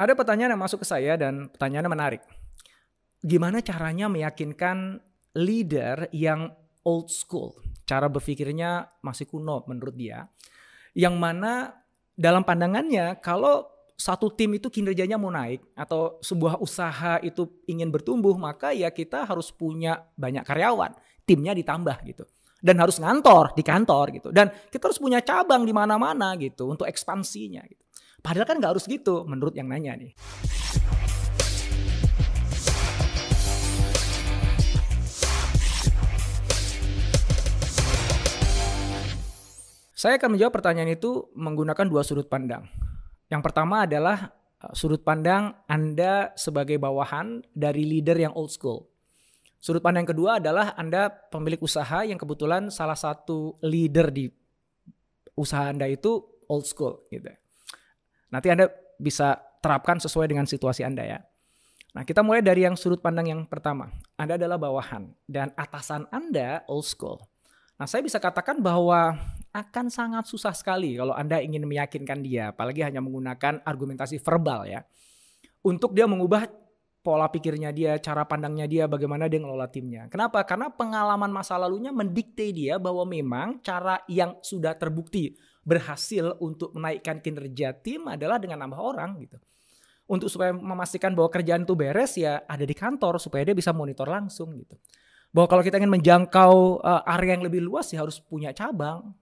Ada pertanyaan yang masuk ke saya dan pertanyaannya menarik. Gimana caranya meyakinkan leader yang old school? Cara berpikirnya masih kuno menurut dia. Yang mana dalam pandangannya kalau satu tim itu kinerjanya mau naik atau sebuah usaha itu ingin bertumbuh maka ya kita harus punya banyak karyawan, timnya ditambah gitu. Dan harus ngantor di kantor gitu. Dan kita harus punya cabang di mana-mana gitu untuk ekspansinya gitu. Padahal kan nggak harus gitu menurut yang nanya nih. Saya akan menjawab pertanyaan itu menggunakan dua sudut pandang. Yang pertama adalah uh, sudut pandang Anda sebagai bawahan dari leader yang old school. Sudut pandang kedua adalah Anda pemilik usaha yang kebetulan salah satu leader di usaha Anda itu old school gitu. Nanti Anda bisa terapkan sesuai dengan situasi Anda ya. Nah, kita mulai dari yang sudut pandang yang pertama. Anda adalah bawahan dan atasan Anda old school. Nah, saya bisa katakan bahwa akan sangat susah sekali kalau Anda ingin meyakinkan dia, apalagi hanya menggunakan argumentasi verbal ya. Untuk dia mengubah pola pikirnya dia, cara pandangnya dia, bagaimana dia ngelola timnya. Kenapa? Karena pengalaman masa lalunya mendikte dia bahwa memang cara yang sudah terbukti berhasil untuk menaikkan kinerja tim adalah dengan nambah orang gitu. Untuk supaya memastikan bahwa kerjaan itu beres ya ada di kantor supaya dia bisa monitor langsung gitu. Bahwa kalau kita ingin menjangkau uh, area yang lebih luas ya harus punya cabang.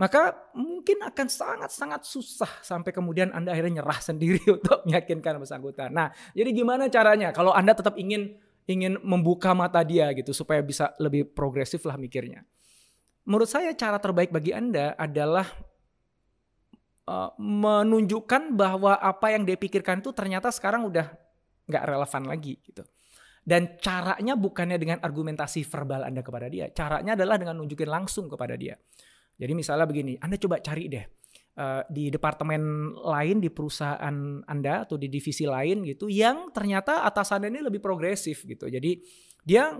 Maka mungkin akan sangat-sangat susah sampai kemudian Anda akhirnya nyerah sendiri untuk meyakinkan bersangkutan. Nah, jadi gimana caranya kalau Anda tetap ingin ingin membuka mata dia gitu supaya bisa lebih progresif lah mikirnya. Menurut saya cara terbaik bagi Anda adalah uh, menunjukkan bahwa apa yang dia pikirkan itu ternyata sekarang udah nggak relevan lagi gitu. Dan caranya bukannya dengan argumentasi verbal Anda kepada dia. Caranya adalah dengan nunjukin langsung kepada dia. Jadi misalnya begini, Anda coba cari deh uh, di departemen lain di perusahaan Anda atau di divisi lain gitu yang ternyata atasannya ini lebih progresif gitu. Jadi dia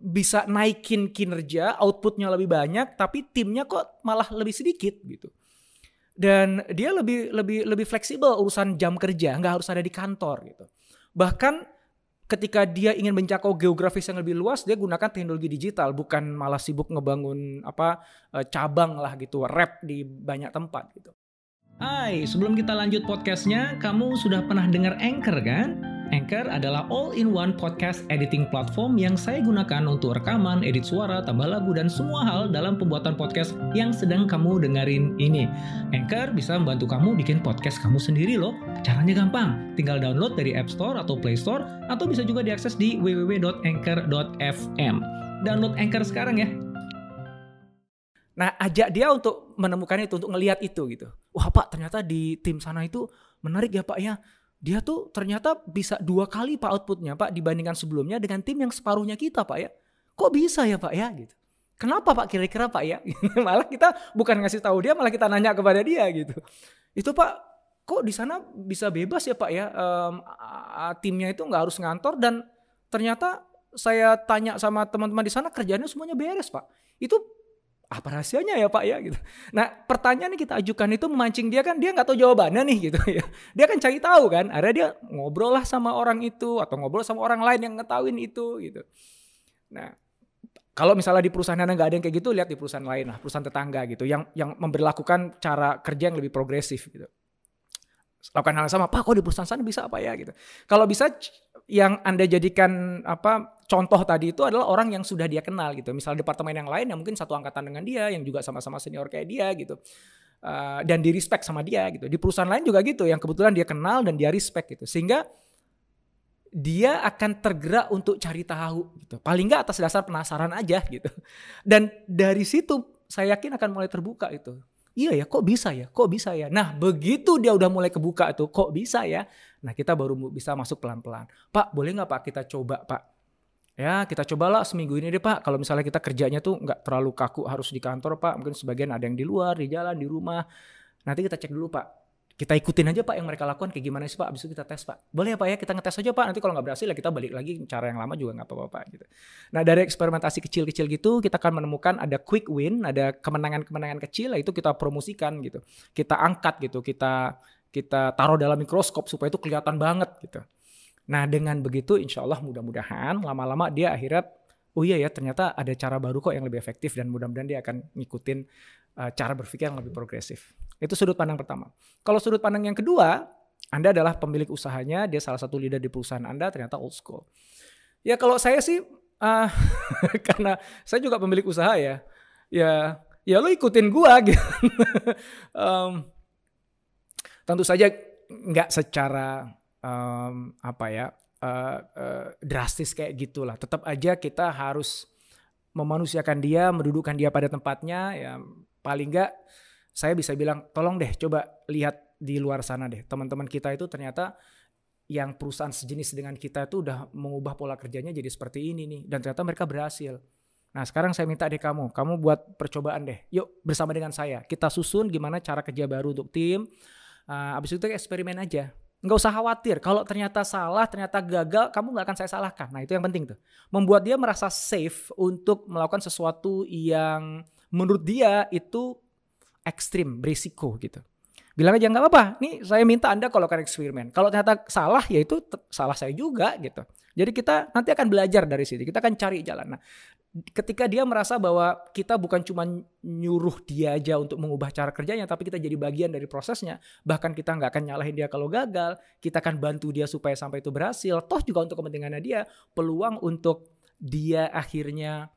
bisa naikin kinerja, outputnya lebih banyak, tapi timnya kok malah lebih sedikit gitu. Dan dia lebih lebih lebih fleksibel urusan jam kerja, nggak harus ada di kantor gitu. Bahkan ketika dia ingin menjangkau geografis yang lebih luas, dia gunakan teknologi digital, bukan malah sibuk ngebangun apa eh, cabang lah gitu, rep di banyak tempat gitu. Hai, sebelum kita lanjut podcastnya, kamu sudah pernah dengar Anchor kan? Anchor adalah all-in-one podcast editing platform yang saya gunakan untuk rekaman, edit suara, tambah lagu, dan semua hal dalam pembuatan podcast yang sedang kamu dengerin ini. Anchor bisa membantu kamu bikin podcast kamu sendiri loh. Caranya gampang, tinggal download dari App Store atau Play Store, atau bisa juga diakses di www.anchor.fm. Download Anchor sekarang ya. Nah, ajak dia untuk menemukan itu, untuk ngelihat itu gitu. Wah Pak, ternyata di tim sana itu menarik ya Pak ya dia tuh ternyata bisa dua kali pak outputnya pak dibandingkan sebelumnya dengan tim yang separuhnya kita pak ya. Kok bisa ya pak ya gitu. Kenapa pak kira-kira pak ya? malah kita bukan ngasih tahu dia malah kita nanya kepada dia gitu. Itu pak kok di sana bisa bebas ya pak ya um, timnya itu nggak harus ngantor dan ternyata saya tanya sama teman-teman di sana kerjanya semuanya beres pak. Itu apa rahasianya ya Pak ya gitu. Nah pertanyaan yang kita ajukan itu memancing dia kan dia nggak tahu jawabannya nih gitu ya. Dia kan cari tahu kan. Akhirnya dia ngobrol lah sama orang itu atau ngobrol sama orang lain yang ngetahuin itu gitu. Nah kalau misalnya di perusahaan anda nggak ada yang kayak gitu, lihat di perusahaan lain lah, perusahaan tetangga gitu, yang yang memperlakukan cara kerja yang lebih progresif gitu. Lakukan hal yang sama, Pak, kok di perusahaan sana bisa apa ya gitu. Kalau bisa yang anda jadikan apa contoh tadi itu adalah orang yang sudah dia kenal gitu. Misalnya departemen yang lain yang mungkin satu angkatan dengan dia, yang juga sama-sama senior kayak dia gitu. Uh, dan di respect sama dia gitu. Di perusahaan lain juga gitu, yang kebetulan dia kenal dan dia respect gitu. Sehingga dia akan tergerak untuk cari tahu gitu. Paling nggak atas dasar penasaran aja gitu. Dan dari situ saya yakin akan mulai terbuka itu. iya ya kok bisa ya, kok bisa ya. Nah begitu dia udah mulai kebuka tuh, kok bisa ya. Nah kita baru bisa masuk pelan-pelan. Pak boleh nggak Pak kita coba Pak Ya kita cobalah seminggu ini deh Pak. Kalau misalnya kita kerjanya tuh nggak terlalu kaku harus di kantor Pak. Mungkin sebagian ada yang di luar, di jalan, di rumah. Nanti kita cek dulu Pak. Kita ikutin aja Pak yang mereka lakukan kayak gimana sih Pak. Abis itu kita tes Pak. Boleh ya Pak ya kita ngetes aja Pak. Nanti kalau nggak berhasil ya kita balik lagi cara yang lama juga nggak apa-apa Pak. Gitu. Nah dari eksperimentasi kecil-kecil gitu kita akan menemukan ada quick win, ada kemenangan-kemenangan kecil. Itu kita promosikan gitu. Kita angkat gitu. Kita kita taruh dalam mikroskop supaya itu kelihatan banget gitu. Nah dengan begitu insya Allah mudah-mudahan lama-lama dia akhirnya oh iya ya ternyata ada cara baru kok yang lebih efektif dan mudah-mudahan dia akan ngikutin uh, cara berpikir yang lebih progresif. Itu sudut pandang pertama. Kalau sudut pandang yang kedua, Anda adalah pemilik usahanya, dia salah satu leader di perusahaan Anda ternyata old school. Ya kalau saya sih uh, karena saya juga pemilik usaha ya, ya ya lo ikutin gua gitu. um, tentu saja nggak secara um, apa ya uh, uh, drastis kayak gitulah. Tetap aja kita harus memanusiakan dia, mendudukkan dia pada tempatnya. Ya paling nggak saya bisa bilang, tolong deh coba lihat di luar sana deh. Teman-teman kita itu ternyata yang perusahaan sejenis dengan kita itu udah mengubah pola kerjanya jadi seperti ini nih. Dan ternyata mereka berhasil. Nah sekarang saya minta deh kamu, kamu buat percobaan deh. Yuk bersama dengan saya, kita susun gimana cara kerja baru untuk tim. Uh, abis itu eksperimen aja nggak usah khawatir. Kalau ternyata salah ternyata gagal kamu nggak akan saya salahkan. Nah itu yang penting tuh. Membuat dia merasa safe untuk melakukan sesuatu yang menurut dia itu ekstrim berisiko gitu. Bilang aja nggak apa-apa nih saya minta anda kalau kan eksperimen. Kalau ternyata salah ya itu salah saya juga gitu. Jadi kita nanti akan belajar dari sini. Kita akan cari jalan. Nah, ketika dia merasa bahwa kita bukan cuma nyuruh dia aja untuk mengubah cara kerjanya, tapi kita jadi bagian dari prosesnya. Bahkan kita nggak akan nyalahin dia kalau gagal. Kita akan bantu dia supaya sampai itu berhasil. Toh juga untuk kepentingannya dia, peluang untuk dia akhirnya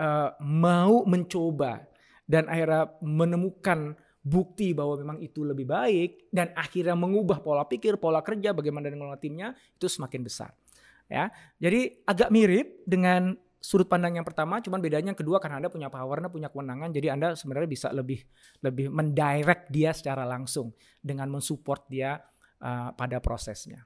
uh, mau mencoba dan akhirnya menemukan bukti bahwa memang itu lebih baik dan akhirnya mengubah pola pikir, pola kerja, bagaimana dengan timnya itu semakin besar ya. Jadi agak mirip dengan sudut pandang yang pertama, cuman bedanya yang kedua karena Anda punya power, Anda punya kewenangan, jadi Anda sebenarnya bisa lebih lebih mendirect dia secara langsung dengan mensupport dia uh, pada prosesnya.